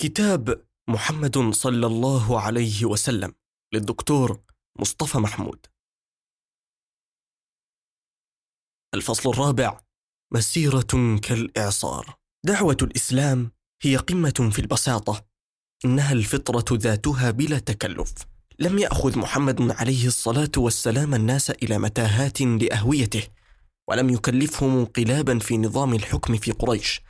كتاب محمد صلى الله عليه وسلم للدكتور مصطفى محمود. الفصل الرابع مسيرة كالإعصار. دعوة الإسلام هي قمة في البساطة إنها الفطرة ذاتها بلا تكلف. لم يأخذ محمد عليه الصلاة والسلام الناس إلى متاهات لأهويته ولم يكلفهم انقلابا في نظام الحكم في قريش.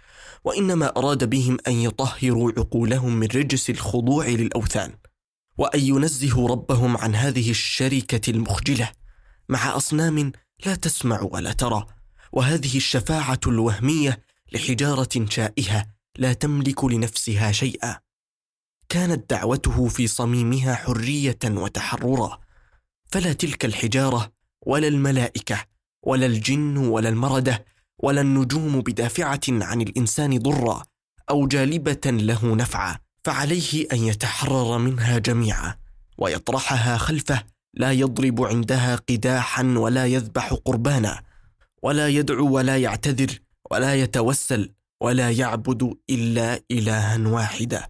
وإنما أراد بهم أن يطهروا عقولهم من رجس الخضوع للأوثان وأن ينزهوا ربهم عن هذه الشركة المخجلة مع أصنام لا تسمع ولا ترى وهذه الشفاعة الوهمية لحجارة شائهة لا تملك لنفسها شيئا. كانت دعوته في صميمها حرية وتحررا فلا تلك الحجارة ولا الملائكة ولا الجن ولا المرده ولا النجوم بدافعة عن الإنسان ضرا أو جالبة له نفعا فعليه أن يتحرر منها جميعا ويطرحها خلفه لا يضرب عندها قداحا ولا يذبح قربانا ولا يدعو ولا يعتذر ولا يتوسل ولا يعبد إلا إلها واحدا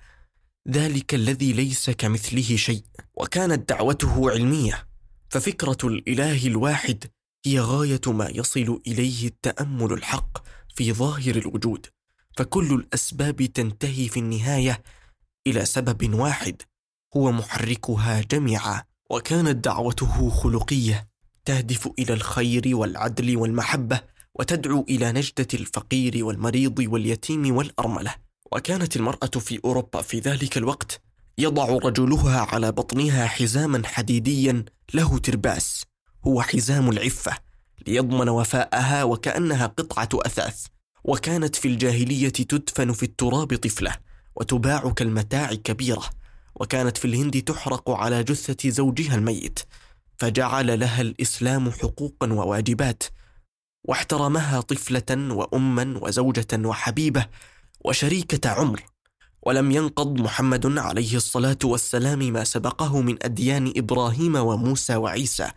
ذلك الذي ليس كمثله شيء وكانت دعوته علمية. ففكرة الإله الواحد هي غاية ما يصل إليه التأمل الحق في ظاهر الوجود فكل الأسباب تنتهي في النهاية إلى سبب واحد هو محركها جميعا وكانت دعوته خلقية تهدف إلى الخير والعدل والمحبة وتدعو إلى نجدة الفقير والمريض واليتيم والأرملة. وكانت المرأة في أوروبا في ذلك الوقت يضع رجلها على بطنها حزاما حديديا له ترباس. هو حزام العفة ليضمن وفاءها وكأنها قطعة أثاث. وكانت في الجاهلية تدفن في التراب طفلة وتباع كالمتاع كبيرة. وكانت في الهند تحرق على جثة زوجها الميت. فجعل لها الإسلام حقوقا وواجبات. واحترمها طفلة واما وزوجة وحبيبة وشريكة عمر. ولم ينقض محمد عليه الصلاة والسلام ما سبقه من أديان إبراهيم وموسى وعيسى.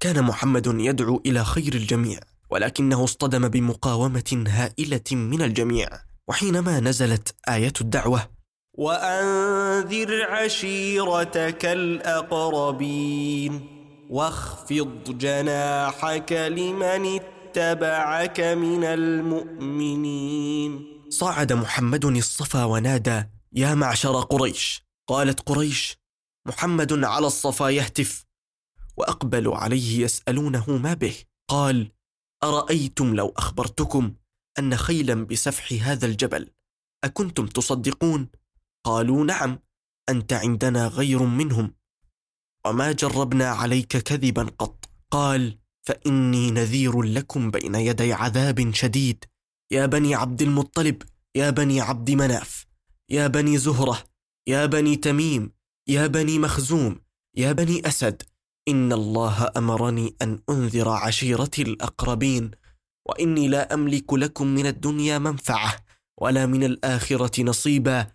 كان محمد يدعو إلى خير الجميع ولكنه اصطدم بمقاومة هائلة من الجميع. وحينما نزلت آية الدعوة وأنذر عشيرتك الأقربين واخفض جناحك لمن اتبعك من المؤمنين. صعد محمد الصفا ونادى يا معشر قريش! قالت قريش محمد على الصفا يهتف. واقبلوا عليه يسألونه ما به. قال أرأيتم لو أخبرتكم أن خيلا بسفح هذا الجبل أكنتم تصدقون؟ قالوا نعم أنت عندنا غير منهم. وما جربنا عليك كذبا قط. قال فإني نذير لكم بين يدي عذاب شديد. يا بني عبد المطلب يا بني عبد مناف يا بني زهرة يا بني تميم يا بني مخزوم يا بني أسد ان الله امرني ان انذر عشيرتي الاقربين واني لا املك لكم من الدنيا منفعه ولا من الاخره نصيبا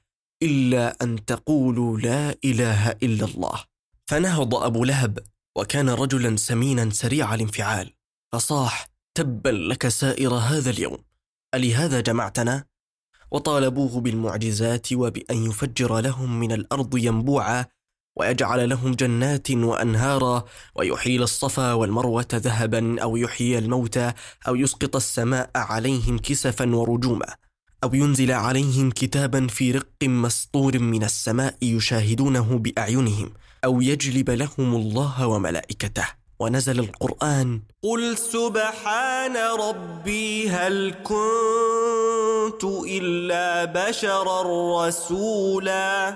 الا ان تقولوا لا اله الا الله فنهض ابو لهب وكان رجلا سمينا سريع الانفعال فصاح تبا لك سائر هذا اليوم الهذا جمعتنا؟ وطالبوه بالمعجزات وبان يفجر لهم من الأرض ينبوعا ويجعل لهم جنات وأنهارا ويحيل الصفا والمروة ذهبا أو يحيي الموتى أو يسقط السماء عليهم كسفا ورجوما أو ينزل عليهم كتابا في رق مسطور من السماء يشاهدونه بأعينهم أو يجلب لهم الله وملائكته. ونزل القرآن قل سبحان ربي هل كنت إلا بشرا رسولا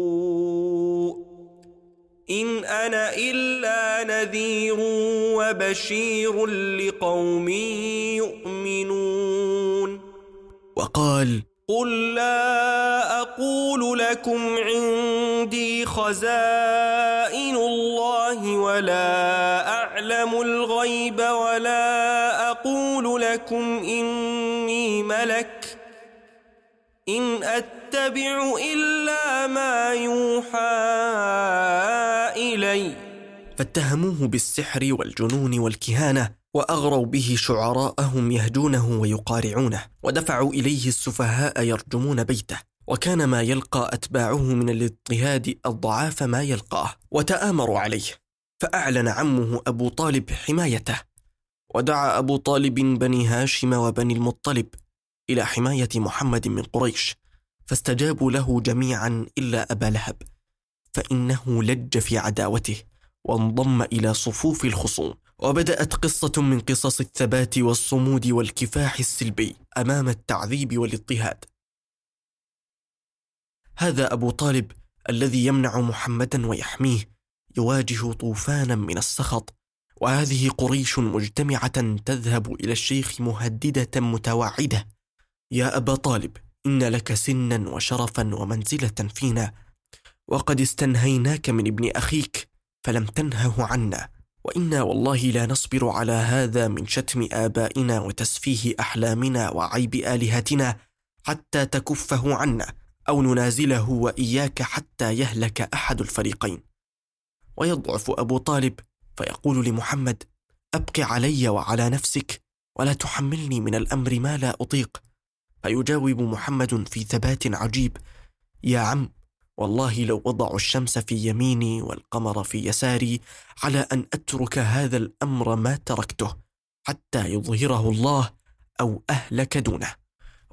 إن أنا إلا نذير وبشير لقوم يؤمنون. وقال قل لا أقول لكم عندي خزائن الله ولا أعلم الغيب ولا أقول لكم إني ملك. إن أتبع إلا ما يوحى فاتهموه بالسحر والجنون والكهانة وأغروا به شعراءهم يهجونه ويقارعونه ودفعوا إليه السفهاء يرجمون بيته. وكان ما يلقى أتباعه من الاضطهاد أضعاف ما يلقاه وتآمروا عليه. فأعلن عمه أبو طالب حمايته. ودعا أبو طالب بني هاشم وبني المطلب إلى حماية محمد من قريش فاستجابوا له جميعا إلا أبا لهب فإنه لج في عداوته. وانضم إلى صفوف الخصوم. وبدأت قصة من قصص الثبات والصمود والكفاح السلبي أمام التعذيب والاضطهاد. هذا أبو طالب الذي يمنع محمدا ويحميه يواجه طوفانا من السخط وهذه قريش مجتمعة تذهب إلى الشيخ مهددة متوعدة. يا أبا طالب إن لك سنا وشرفا ومنزلة فينا وقد استنهيناك من ابن أخيك فلم تنهه عنا. وإنا والله لا نصبر على هذا من شتم آبائنا وتسفيه أحلامنا وعيب آلهتنا حتى تكفه عنا أو ننازله وإياك حتى يهلك أحد الفريقين. ويضعف أبو طالب فيقول لمحمد أبق علي وعلى نفسك ولا تحملني من الأمر ما لا أطيق. فيجاوب محمد في ثبات عجيب يا عم والله لو وضعوا الشمس في يميني والقمر في يساري على أن أترك هذا الأمر ما تركته حتى يظهره الله أو أهلك دونه.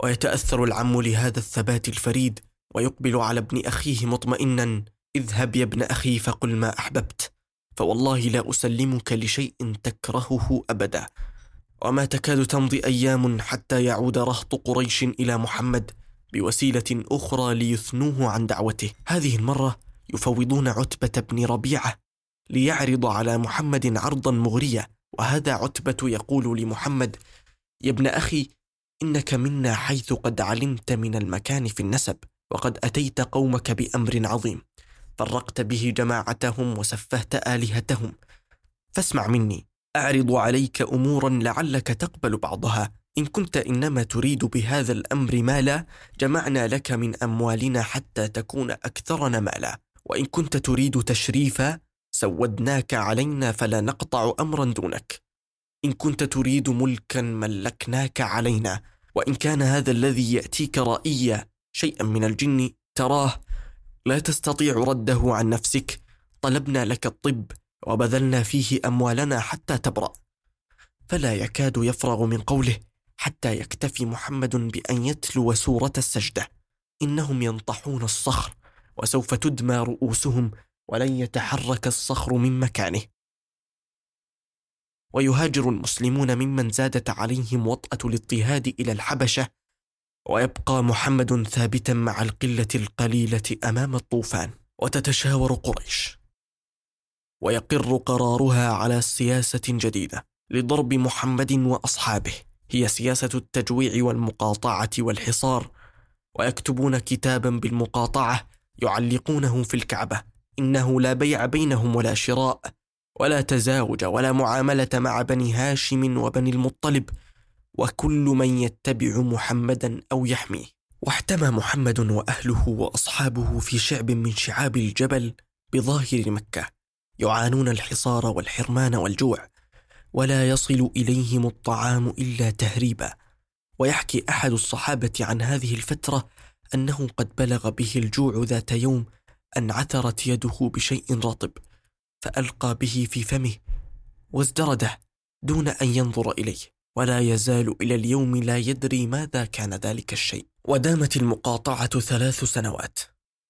ويتأثر العم لهذا الثبات الفريد ويقبل على ابن أخيه مطمئنا اذهب يا ابن أخي فقل ما أحببت فوالله لا أسلمك لشيء تكرهه ابدا. وما تكاد تمضي أيام حتى يعود رهط قريش إلى محمد بوسيلة أخرى ليثنوه عن دعوته. هذه المرة يفوضون عتبة بن ربيعة ليعرض على محمد عرضا مغريا وهذا عتبة يقول لمحمد يا ابن أخي إنك منا حيث قد علمت من المكان في النسب وقد أتيت قومك بأمر عظيم فرقت به جماعتهم وسفهت آلهتهم. فاسمع مني أعرض عليك أمورا لعلك تقبل بعضها إن كنت إنما تريد بهذا الأمر مالا جمعنا لك من أموالنا حتى تكون أكثرنا مالا. وإن كنت تريد تشريفا سودناك علينا فلا نقطع أمرا دونك. إن كنت تريد ملكا ملكناك علينا. وإن كان هذا الذي يأتيك رئيا شيئا من الجن تراه. لا تستطيع رده عن نفسك. طلبنا لك الطب وبذلنا فيه أموالنا حتى تبرأ. فلا يكاد يفرغ من قوله. حتى يكتفي محمد بأن يتلو سورة السجدة. إنهم ينطحون الصخر وسوف تدمى رؤوسهم ولن يتحرك الصخر من مكانه. ويهاجر المسلمون ممن زادت عليهم وطأة الاضطهاد إلى الحبشة ويبقى محمد ثابتا مع القلة القليلة أمام الطوفان. وتتشاور قريش. ويقر قرارها على سياسة جديدة لضرب محمد وأصحابه. هي سياسة التجويع والمقاطعة والحصار ويكتبون كتابا بالمقاطعة يعلقونه في الكعبة. إنه لا بيع بينهم ولا شراء ولا تزاوج ولا معاملة مع بني هاشم وبني المطلب وكل من يتبع محمدا أو يحميه. واحتمى محمد وأهله وأصحابه في شعب من شعاب الجبل بظاهر مكة يعانون الحصار والحرمان والجوع ولا يصل إليهم الطعام إلا تهريبا. ويحكي أحد الصحابة عن هذه الفترة أنه قد بلغ به الجوع ذات يوم أن عثرت يده بشيء رطب فألقى به في فمه وازدرده دون أن ينظر إليه. ولا يزال إلى اليوم لا يدري ماذا كان ذلك الشيء. ودامت المقاطعة ثلاث سنوات.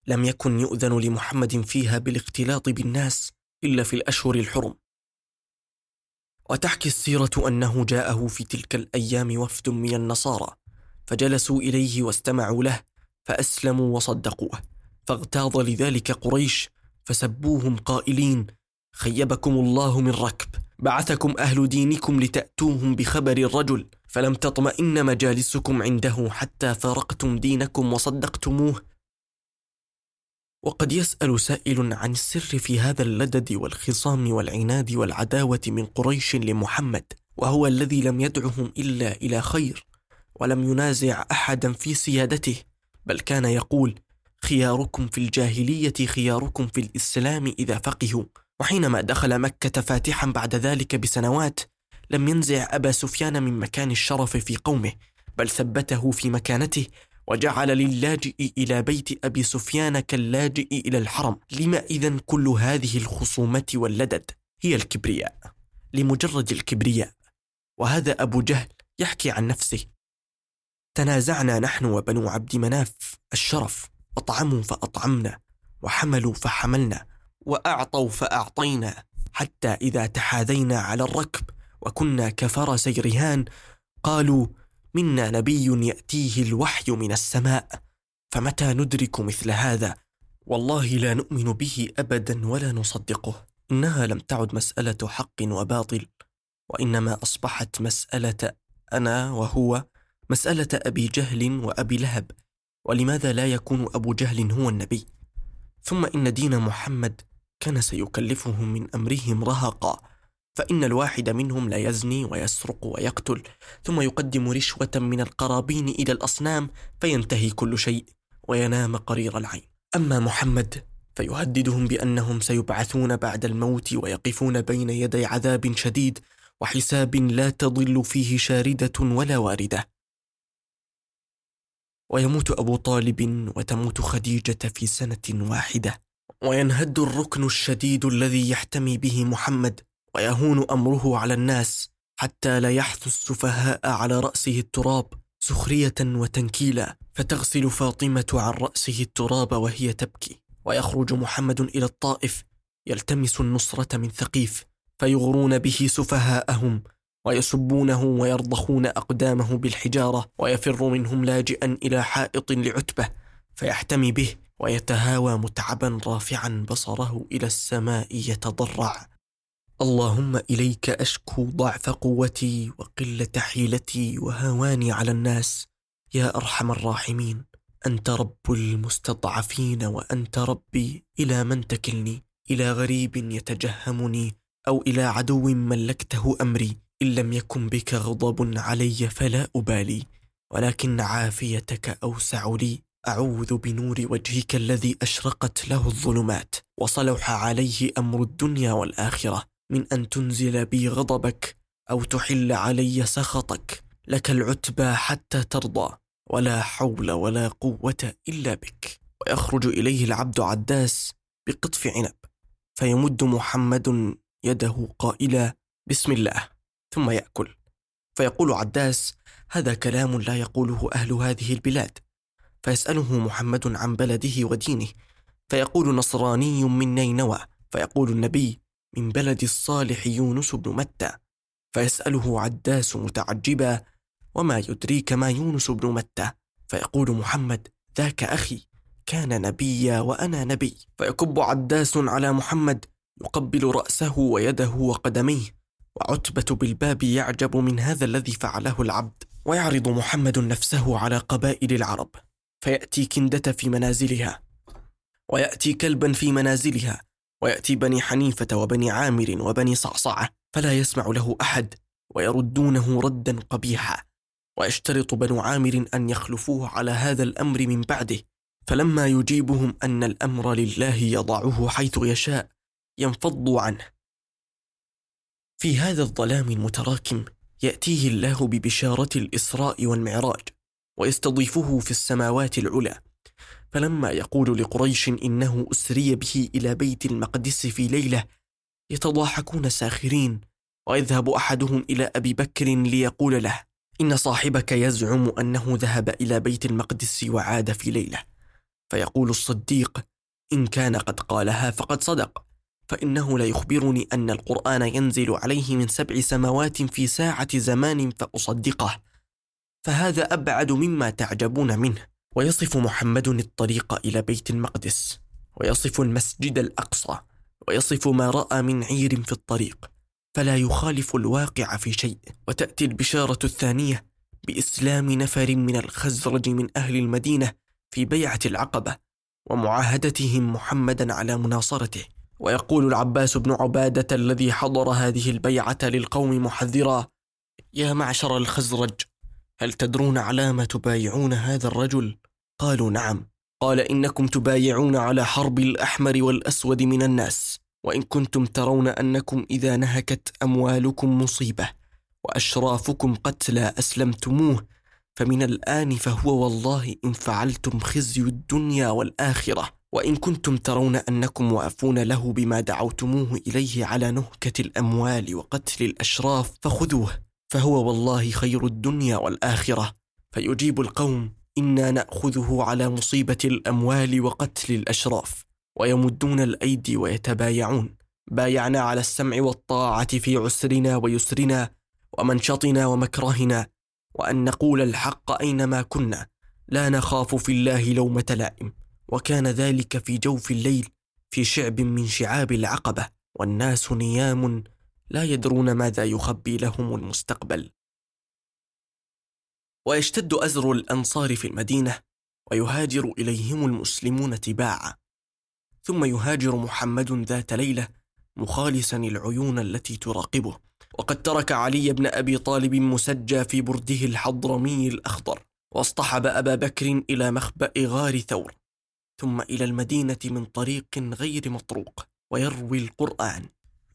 لم يكن يؤذن لمحمد فيها بالاختلاط بالناس إلا في الأشهر الحرم. وتحكي السيرة أنه جاءه في تلك الأيام وفد من النصارى فجلسوا إليه واستمعوا له فأسلموا وصدقوه. فاغتاظ لذلك قريش فسبوهم قائلين خيبكم الله من ركب بعثكم أهل دينكم لتأتوهم بخبر الرجل فلم تطمئن مجالسكم عنده حتى فرقتم دينكم وصدقتموه وقد يسأل سائل عن السر في هذا اللدد والخصام والعناد والعداوة من قريش لمحمد وهو الذي لم يدعهم إلا إلى خير ولم ينازع أحدا في سيادته بل كان يقول خياركم في الجاهلية خياركم في الإسلام إذا فقهوا وحينما دخل مكة فاتحا بعد ذلك بسنوات لم ينزع أبا سفيان من مكان الشرف في قومه بل ثبته في مكانته وجعل للاجئ إلى بيت أبي سفيان كاللاجئ إلى الحرم. لما إذا كل هذه الخصومة واللدد؟ هي الكبرياء. لمجرد الكبرياء. وهذا أبو جهل يحكي عن نفسه. تنازعنا نحن وبنو عبد مناف الشرف. أطعموا فأطعمنا وحملوا فحملنا وأعطوا فأعطينا. حتى إذا تحاذينا على الركب وكنا كفرسي رهان قالوا منا نبي يأتيه الوحي من السماء فمتى ندرك مثل هذا؟ والله لا نؤمن به ابدا ولا نصدقه. إنها لم تعد مسألة حق وباطل وإنما أصبحت مسألة أنا وهو مسألة أبي جهل وأبي لهب. ولماذا لا يكون أبو جهل هو النبي؟ ثم إن دين محمد كان سيكلفهم من أمرهم رهقا. فإن الواحد منهم لا يزني ويسرق ويقتل ثم يقدم رشوة من القرابين إلى الأصنام فينتهي كل شيء وينام قرير العين. أما محمد فيهددهم بأنهم سيبعثون بعد الموت ويقفون بين يدي عذاب شديد وحساب لا تضل فيه شاردة ولا واردة. ويموت أبو طالب وتموت خديجة في سنة واحدة. وينهد الركن الشديد الذي يحتمي به محمد ويهون أمره على الناس حتى لا يحث السفهاء على رأسه التراب سخرية وتنكيلا فتغسل فاطمة عن رأسه التراب وهي تبكي. ويخرج محمد إلى الطائف يلتمس النصرة من ثقيف فيغرون به سفهاءهم ويسبونه ويرضخون أقدامه بالحجارة ويفر منهم لاجئا إلى حائط لعتبة فيحتمي به ويتهاوى متعبا رافعا بصره إلى السماء يتضرع. اللهم إليك أشكو ضعف قوتي وقلة حيلتي وهواني على الناس يا أرحم الراحمين. أنت رب المستضعفين وأنت ربي إلى من تكلني إلى غريب يتجهمني أو إلى عدو ملكته أمري. إن لم يكن بك غضب علي فلا أبالي ولكن عافيتك أوسع لي. أعوذ بنور وجهك الذي أشرقت له الظلمات وصلح عليه أمر الدنيا والآخرة. من أن تنزل بي غضبك أو تحل علي سخطك لك العتبى حتى ترضى ولا حول ولا قوة إلا بك. ويخرج إليه العبد عداس بقطف عنب فيمد محمد يده قائلا بسم الله ثم يأكل. فيقول عداس هذا كلام لا يقوله أهل هذه البلاد. فيسأله محمد عن بلده ودينه. فيقول نصراني من نينوى. فيقول النبي من بلد الصالح يونس بن متى فيسأله عداس متعجبا وما يدريك ما يونس بن متى؟ فيقول محمد ذاك أخي كان نبيا وأنا نبي. فيكب عداس على محمد يقبل رأسه ويده وقدميه وعتبة بالباب يعجب من هذا الذي فعله العبد ويعرض محمد نفسه على قبائل العرب فيأتي كندة في منازلها ويأتي كلبا في منازلها ويأتي بني حنيفة وبني عامر وبني صعصعة فلا يسمع له أحد ويردونه ردا قبيحا. ويشترط بنو عامر أن يخلفوه على هذا الأمر من بعده. فلما يجيبهم أن الأمر لله يضعه حيث يشاء ينفضوا عنه. في هذا الظلام المتراكم يأتيه الله ببشارة الإسراء والمعراج ويستضيفه في السماوات العلى. فلما يقول لقريش إنه أسري به إلى بيت المقدس في ليلة يتضاحكون ساخرين ويذهب أحدهم إلى أبي بكر ليقول له إن صاحبك يزعم أنه ذهب إلى بيت المقدس وعاد في ليلة. فيقول الصديق إن كان قد قالها فقد صدق فإنه ليخبرني أن القرآن ينزل عليه من سبع سماوات في ساعة زمان فأصدقه فهذا أبعد مما تعجبون منه. ويصف محمد الطريق إلى بيت المقدس ويصف المسجد الأقصى ويصف ما رأى من عير في الطريق. فلا يخالف الواقع في شيء وتأتي البشارة الثانية بإسلام نفر من الخزرج من أهل المدينة في بيعة العقبة ومعاهدتهم محمدا على مناصرته. ويقول العباس بن عبادة الذي حضر هذه البيعة للقوم محذرا يا معشر الخزرج هل تدرون على ما تبايعون هذا الرجل؟ قالوا نعم. قال إنكم تبايعون على حرب الأحمر والأسود من الناس وإن كنتم ترون أنكم إذا نهكت أموالكم مصيبة وأشرافكم قتلى أسلمتموه فمن الآن فهو والله إن فعلتم خزي الدنيا والآخرة. وإن كنتم ترون أنكم وافون له بما دعوتموه إليه على نهكة الأموال وقتل الأشراف فخذوه. فهو والله خير الدنيا والآخرة. فيجيب القوم إنا نأخذه على مصيبة الأموال وقتل الأشراف ويمدون الأيدي ويتبايعون. بايعنا على السمع والطاعة في عسرنا ويسرنا ومنشطنا ومكرهنا وأن نقول الحق أينما كنا. لا نخاف في الله لومة لائم. وكان ذلك في جوف الليل في شعب من شعاب العقبة والناس نيام لا يدرون ماذا يخبي لهم المستقبل. ويشتد أزر الأنصار في المدينة ويهاجر إليهم المسلمون تباعا. ثم يهاجر محمد ذات ليلة مخالصا العيون التي تراقبه. وقد ترك علي بن أبي طالب مسجى في برده الحضرمي الأخضر واصطحب أبا بكر إلى مخبأ غار ثور ثم إلى المدينة من طريق غير مطروق ويروي القرآن.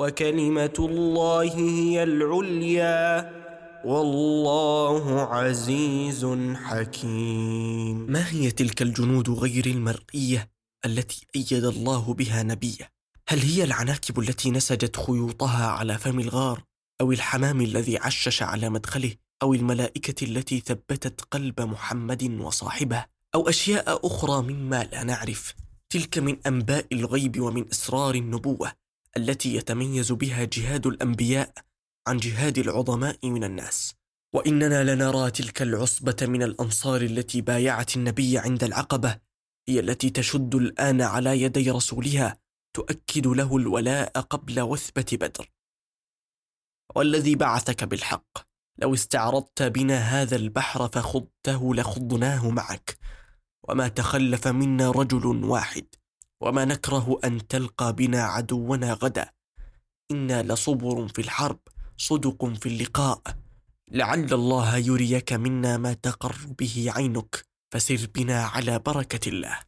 وكلمة الله هي العليا. والله عزيز حكيم. ما هي تلك الجنود غير المرئية التي أيد الله بها نبيه هل هي العناكب التي نسجت خيوطها على فم الغار أو الحمام الذي عشش على مدخله أو الملائكة التي ثبتت قلب محمد وصاحبه أو أشياء أخرى مما لا نعرف؟ تلك من أنباء الغيب ومن إسرار النبوة. التي يتميز بها جهاد الأنبياء عن جهاد العظماء من الناس. وإننا لنرى تلك العصبة من الأنصار التي بايعت النبي عند العقبة هي التي تشد الآن على يدي رسولها تؤكد له الولاء قبل وثبة بدر. والذي بعثك بالحق لو استعرضت بنا هذا البحر فخضته لخضناه معك. وما تخلف منا رجل واحد. وما نكره أن تلقى بنا عدونا غدا. إنا لصبر في الحرب صدق في اللقاء. لعل الله يريك منا ما تقر به عينك فسر بنا على بركة الله.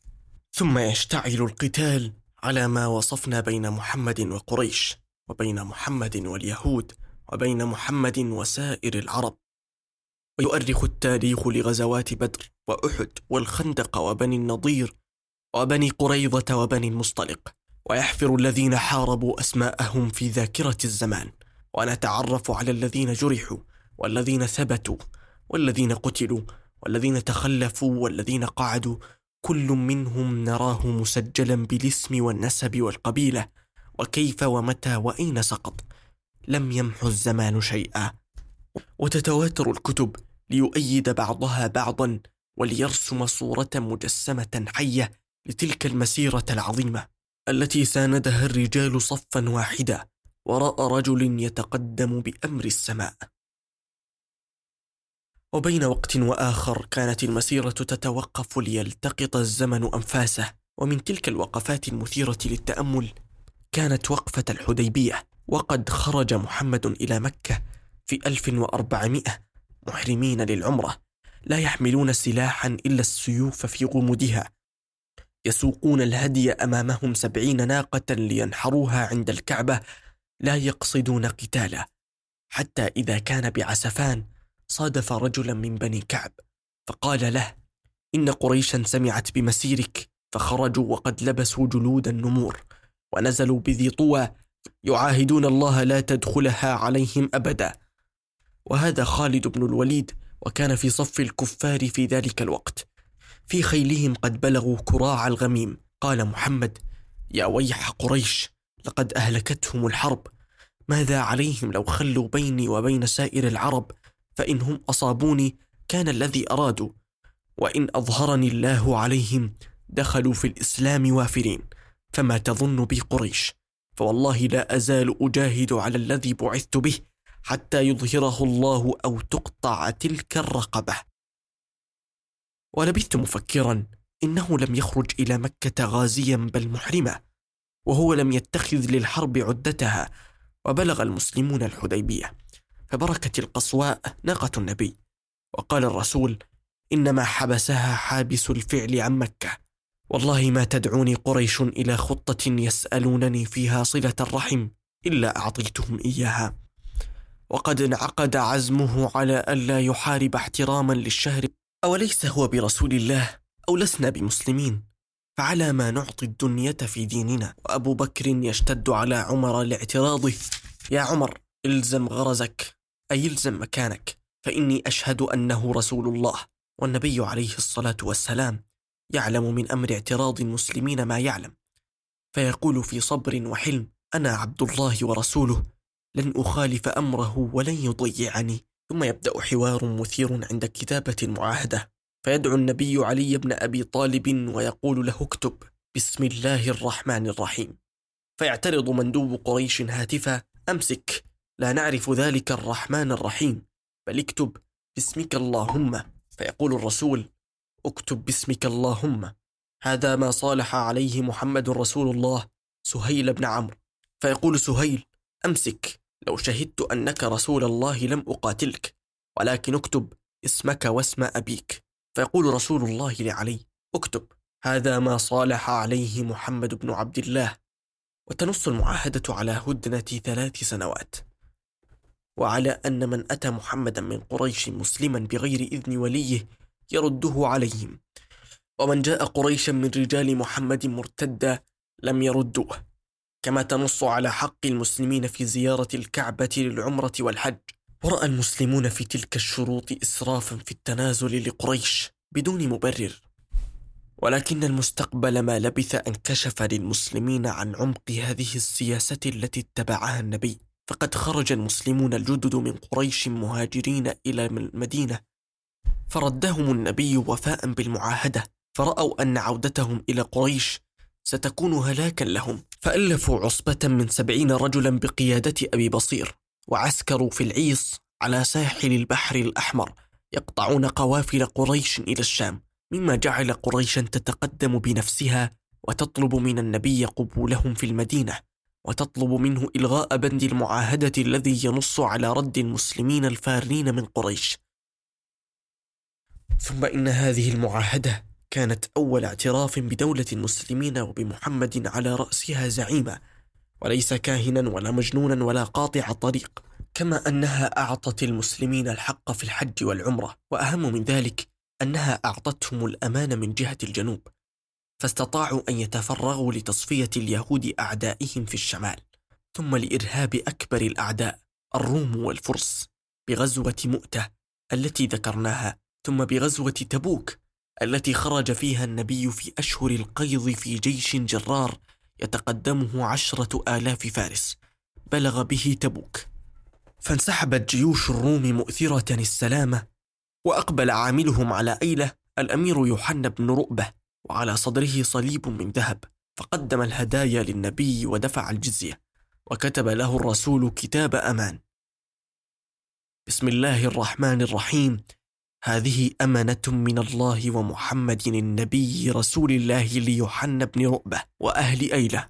ثم يشتعل القتال على ما وصفنا بين محمد وقريش وبين محمد واليهود وبين محمد وسائر العرب. ويؤرخ التاريخ لغزوات بدر وأحد والخندق وبني النضير وبني قريظة وبني المصطلق ويحفر الذين حاربوا أسماءهم في ذاكرة الزمان. ونتعرف على الذين جرحوا والذين ثبتوا والذين قتلوا والذين تخلفوا والذين قعدوا. كل منهم نراه مسجلا بالاسم والنسب والقبيلة. وكيف ومتى وأين سقط؟ لم يمحو الزمان شيئا. وتتواتر الكتب ليؤيد بعضها بعضا وليرسم صورة مجسمة حية. لتلك المسيرة العظيمة التي ساندها الرجال صفا واحدا وراء رجل يتقدم بأمر السماء. وبين وقت وآخر كانت المسيرة تتوقف ليلتقط الزمن أنفاسه ومن تلك الوقفات المثيرة للتأمل كانت وقفة الحديبية وقد خرج محمد إلى مكة في 1400 محرمين للعمرة لا يحملون سلاحا إلا السيوف في غمدها يسوقون الهدي أمامهم سبعين ناقة لينحروها عند الكعبة لا يقصدون قتالا. حتى إذا كان بعسفان صادف رجلا من بني كعب فقال له إن قريشا سمعت بمسيرك فخرجوا وقد لبسوا جلود النمور ونزلوا بذي طوى يعاهدون الله لا تدخلها عليهم أبدا. وهذا خالد بن الوليد وكان في صف الكفار في ذلك الوقت. في خيلهم قد بلغوا كراع الغميم. قال محمد يا ويح قريش لقد أهلكتهم الحرب. ماذا عليهم لو خلوا بيني وبين سائر العرب؟ فإنهم أصابوني كان الذي أرادوا. وإن أظهرني الله عليهم دخلوا في الإسلام وافرين. فما تظن بي قريش. فوالله لا أزال أجاهد على الذي بعثت به حتى يظهره الله أو تقطع تلك الرقبة. ولبثت مفكرا إنه لم يخرج إلى مكة غازيا بل محرما وهو لم يتخذ للحرب عدتها وبلغ المسلمون الحديبية. فبركت القصواء ناقة النبي. وقال الرسول إنما حبسها حابس الفعل عن مكة. والله ما تدعوني قريش إلى خطة يسألونني فيها صلة الرحم إلا أعطيتهم إياها. وقد انعقد عزمه على ألا يحارب احتراما للشهر أوليس هو برسول الله أو لسنا بمسلمين؟ فعلى ما نعطي الدنيا في ديننا وأبو بكر يشتد على عمر لاعتراضه. يا عمر إلزم غرزك أي إلزم مكانك فإني أشهد أنه رسول الله. والنبي عليه الصلاة والسلام يعلم من أمر اعتراض المسلمين ما يعلم. فيقول في صبر وحلم أنا عبد الله ورسوله لن أخالف أمره ولن يضيعني. ثم يبدأ حوار مثير عند كتابة المعاهدة. فيدعو النبي علي بن أبي طالب ويقول له اكتب بسم الله الرحمن الرحيم. فيعترض مندوب قريش هاتفا أمسك لا نعرف ذلك الرحمن الرحيم بل اكتب باسمك اللهم. فيقول الرسول اكتب باسمك اللهم. هذا ما صالح عليه محمد رسول الله سهيل بن عمرو. فيقول سهيل أمسك لو شهدت أنك رسول الله لم أقاتلك ولكن اكتب اسمك واسم أبيك. فيقول رسول الله لعلي اكتب هذا ما صالح عليه محمد بن عبد الله. وتنص المعاهدة على هدنة ثلاث سنوات. وعلى أن من أتى محمدا من قريش مسلما بغير إذن وليه يرده عليهم. ومن جاء قريشا من رجال محمد مرتدا لم يردوه. كما تنص على حق المسلمين في زيارة الكعبة للعمرة والحج. ورأى المسلمون في تلك الشروط إسرافا في التنازل لقريش بدون مبرر. ولكن المستقبل ما لبث أن كشف للمسلمين عن عمق هذه السياسة التي اتبعها النبي. فقد خرج المسلمون الجدد من قريش مهاجرين إلى المدينة فردهم النبي وفاء بالمعاهدة. فرأوا أن عودتهم إلى قريش ستكون هلاكا لهم. فألفوا عصبة من سبعين رجلا بقيادة أبي بصير وعسكروا في العيص على ساحل البحر الأحمر يقطعون قوافل قريش إلى الشام مما جعل قريشا تتقدم بنفسها وتطلب من النبي قبولهم في المدينة وتطلب منه إلغاء بند المعاهدة الذي ينص على رد المسلمين الفارين من قريش. ثم إن هذه المعاهدة كانت أول اعتراف بدولة المسلمين وبمحمد على رأسها زعيمة وليس كاهنا ولا مجنونا ولا قاطع طريق كما أنها أعطت المسلمين الحق في الحج والعمرة وأهم من ذلك أنها أعطتهم الأمان من جهة الجنوب فاستطاعوا أن يتفرغوا لتصفية اليهود أعدائهم في الشمال ثم لإرهاب أكبر الأعداء الروم والفرس بغزوة مؤتة التي ذكرناها ثم بغزوة تبوك التي خرج فيها النبي في أشهر القيض في جيش جرار يتقدمه عشرة آلاف فارس. بلغ به تبوك. فانسحبت جيوش الروم مؤثرة السلامة وأقبل عاملهم على أيلة الأمير يوحنا بن رؤبة وعلى صدره صليب من ذهب. فقدم الهدايا للنبي ودفع الجزية وكتب له الرسول كتاب أمان. بسم الله الرحمن الرحيم. هذه أمنة من الله ومحمد النبي رسول الله ليوحنا بن رؤبة وأهل أيلة.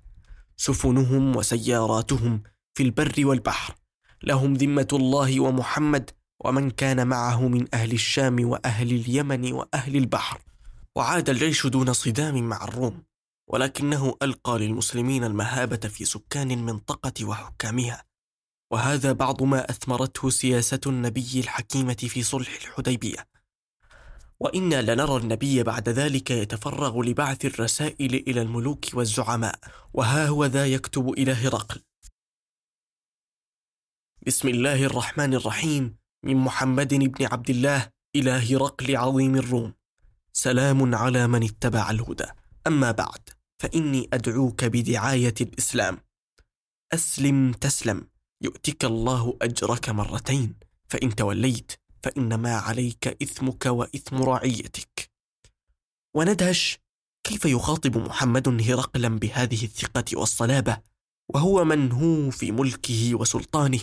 سفنهم وسياراتهم في البر والبحر. لهم ذمة الله ومحمد ومن كان معه من أهل الشام وأهل اليمن وأهل البحر. وعاد الجيش دون صدام مع الروم ولكنه ألقى للمسلمين المهابة في سكان المنطقة وحكامها. وهذا بعض ما أثمرته سياسة النبي الحكيمة في صلح الحديبية. وإنا لنرى النبي بعد ذلك يتفرغ لبعث الرسائل إلى الملوك والزعماء وها هو ذا يكتب إلى هرقل. بسم الله الرحمن الرحيم. من محمد بن عبد الله إلى هرقل عظيم الروم. سلام على من اتبع الهدى. أما بعد فإني أدعوك بدعاية الإسلام. أسلم تسلم. يؤتك الله أجرك مرتين فإن توليت فانما عليك إثمك وإثم رعيتك وندهش كيف يخاطب محمد هرقلا بهذه الثقة والصلابة وهو من هو في ملكه وسلطانه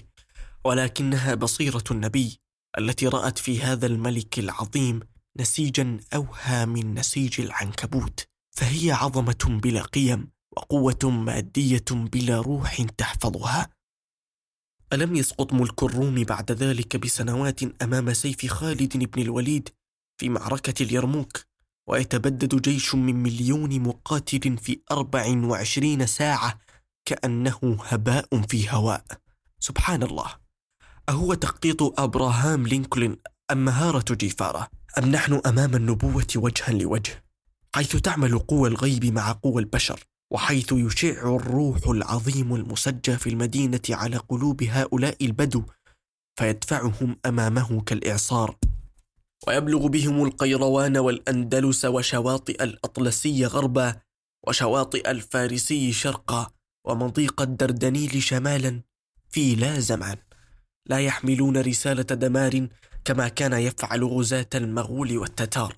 ولكنها بصيرة النبي التي رأت في هذا الملك العظيم نسيجا أوهى من نسيج العنكبوت. فهي عظمة بلا قيم وقوة مادية بلا روح تحفظها. ألم يسقط ملك الروم بعد ذلك بسنوات أمام سيف خالد بن الوليد في معركة اليرموك؟ ويتبدد جيش من مليون مقاتل في أربع وعشرين ساعة كأنه هباء في هواء. سبحان الله. أهو تخطيط أبراهام لينكولن أم مهارة جيفارة؟ أم نحن أمام النبوة وجها لوجه؟ حيث تعمل قوى الغيب مع قوى البشر. وحيث يشع الروح العظيم المسجى في المدينة على قلوب هؤلاء البدو فيدفعهم أمامه كالإعصار. ويبلغ بهم القيروان والأندلس وشواطئ الأطلسي غربا وشواطئ الفارسي شرقا ومضيق الدردنيل شمالا في لا زمان لا يحملون رسالة دمار كما كان يفعل غزاة المغول والتتار.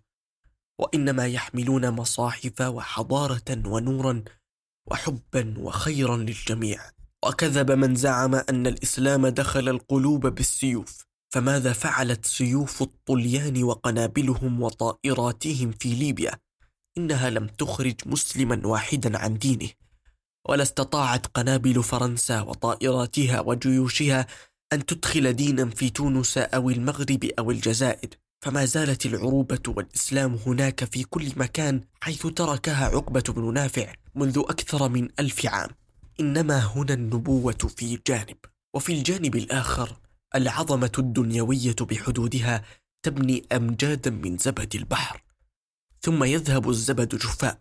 وإنما يحملون مصاحف وحضارة ونورا وحبا وخيرا للجميع. وكذب من زعم أن الإسلام دخل القلوب بالسيوف. فماذا فعلت سيوف الطليان وقنابلهم وطائراتهم في ليبيا؟ إنها لم تخرج مسلما واحدا عن دينه. ولا استطاعت قنابل فرنسا وطائراتها وجيوشها أن تدخل دينا في تونس أو المغرب أو الجزائر. فما زالت العروبة والإسلام هناك في كل مكان حيث تركها عقبة بن نافع منذ أكثر من ألف عام. إنما هنا النبوة في جانب وفي الجانب الآخر العظمة الدنيوية بحدودها تبني أمجادا من زبد البحر ثم يذهب الزبد جفاء.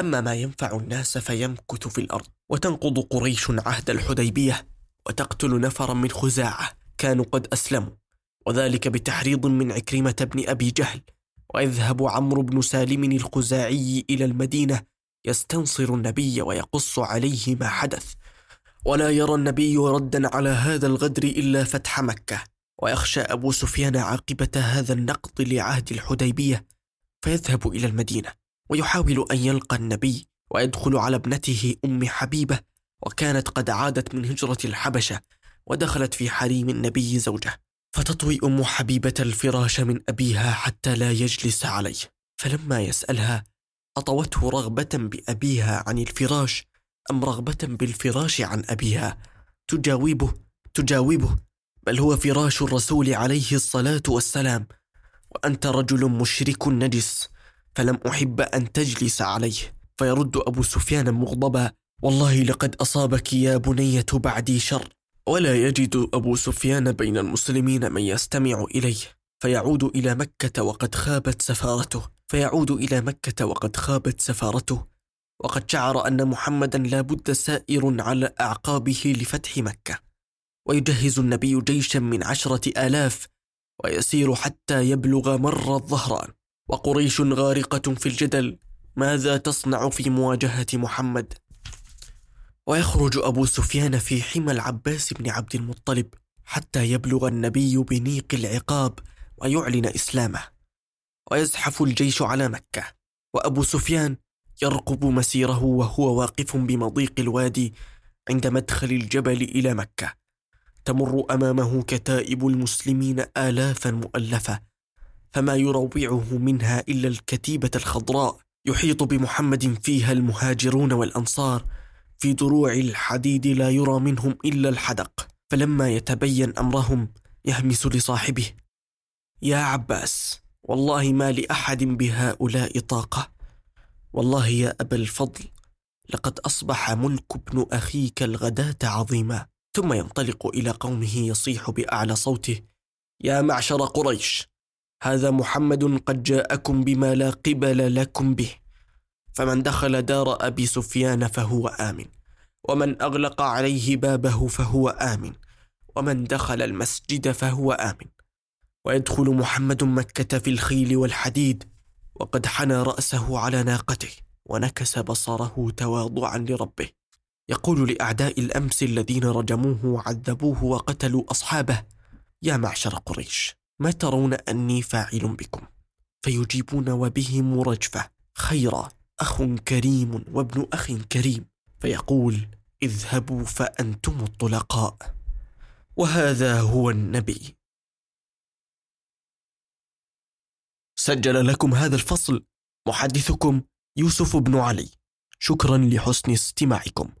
أما ما ينفع الناس فيمكث في الأرض وتنقض قريش عهد الحديبية وتقتل نفرا من خزاعة كانوا قد أسلموا. وذلك بتحريض من عكرمة بن أبي جهل ويذهب عمرو بن سالم الخزاعي إلى المدينة يستنصر النبي ويقص عليه ما حدث. ولا يرى النبي ردا على هذا الغدر إلا فتح مكة ويخشى أبو سفيان عاقبة هذا النقض لعهد الحديبية فيذهب إلى المدينة ويحاول أن يلقى النبي ويدخل على ابنته أم حبيبة وكانت قد عادت من هجرة الحبشة ودخلت في حريم النبي زوجة. فتطوي أم حبيبة الفراش من أبيها حتى لا يجلس عليه. فلما يسألها أطوته رغبة بأبيها عن الفراش أم رغبة بالفراش عن أبيها؟ تجاوبه تجاوبه بل هو فراش الرسول عليه الصلاة والسلام وأنت رجل مشرك نجس فلم أحب أن تجلس عليه. فيرد أبو سفيان مغضبا والله لقد أصابك يا بنية بعدي شر. ولا يجد أبو سفيان بين المسلمين من يستمع إليه فيعود إلى مكة وقد خابت سفارته فيعود إلى مكة وقد خابت سفارته. وقد شعر أن محمدا لا بد سائر على أعقابه لفتح مكة. ويجهز النبي جيشا من عشرة آلاف ويسير حتى يبلغ مر الظهران. وقريش غارقة في الجدل ماذا تصنع في مواجهة محمد؟ ويخرج أبو سفيان في حمى العباس بن عبد المطلب حتى يبلغ النبي بنيق العقاب ويعلن إسلامه. ويزحف الجيش على مكة وأبو سفيان يرقب مسيره وهو واقف بمضيق الوادي عند مدخل الجبل إلى مكة. تمر أمامه كتائب المسلمين الافا مؤلفه فما يروعه منها إلا الكتيبة الخضراء يحيط بمحمد فيها المهاجرون والأنصار في دروع الحديد لا يرى منهم إلا الحدق فلما يتبين أمرهم يهمس لصاحبه. يا عباس والله ما لأحد بهؤلاء طاقة. والله يا أبا الفضل لقد أصبح ملك ابن أخيك الغداة عظيما. ثم ينطلق إلى قومه يصيح بأعلى صوته. يا معشر قريش هذا محمد قد جاءكم بما لا قبل لكم به. فمن دخل دار أبي سفيان فهو آمن ومن أغلق عليه بابه فهو آمن ومن دخل المسجد فهو آمن. ويدخل محمد مكة في الخيل والحديد وقد حنى رأسه على ناقته ونكس بصره تواضعا لربه. يقول لأعداء الأمس الذين رجموه وعذبوه وقتلوا أصحابه يا معشر قريش ما ترون أني فاعل بكم؟ فيجيبون وبهم رجفة خيرا. أخ كريم وابن أخ كريم فيقول اذهبوا فأنتم الطلقاء. وهذا هو النبي. سجل لكم هذا الفصل محدثكم يوسف بن علي. شكرا لحسن استماعكم.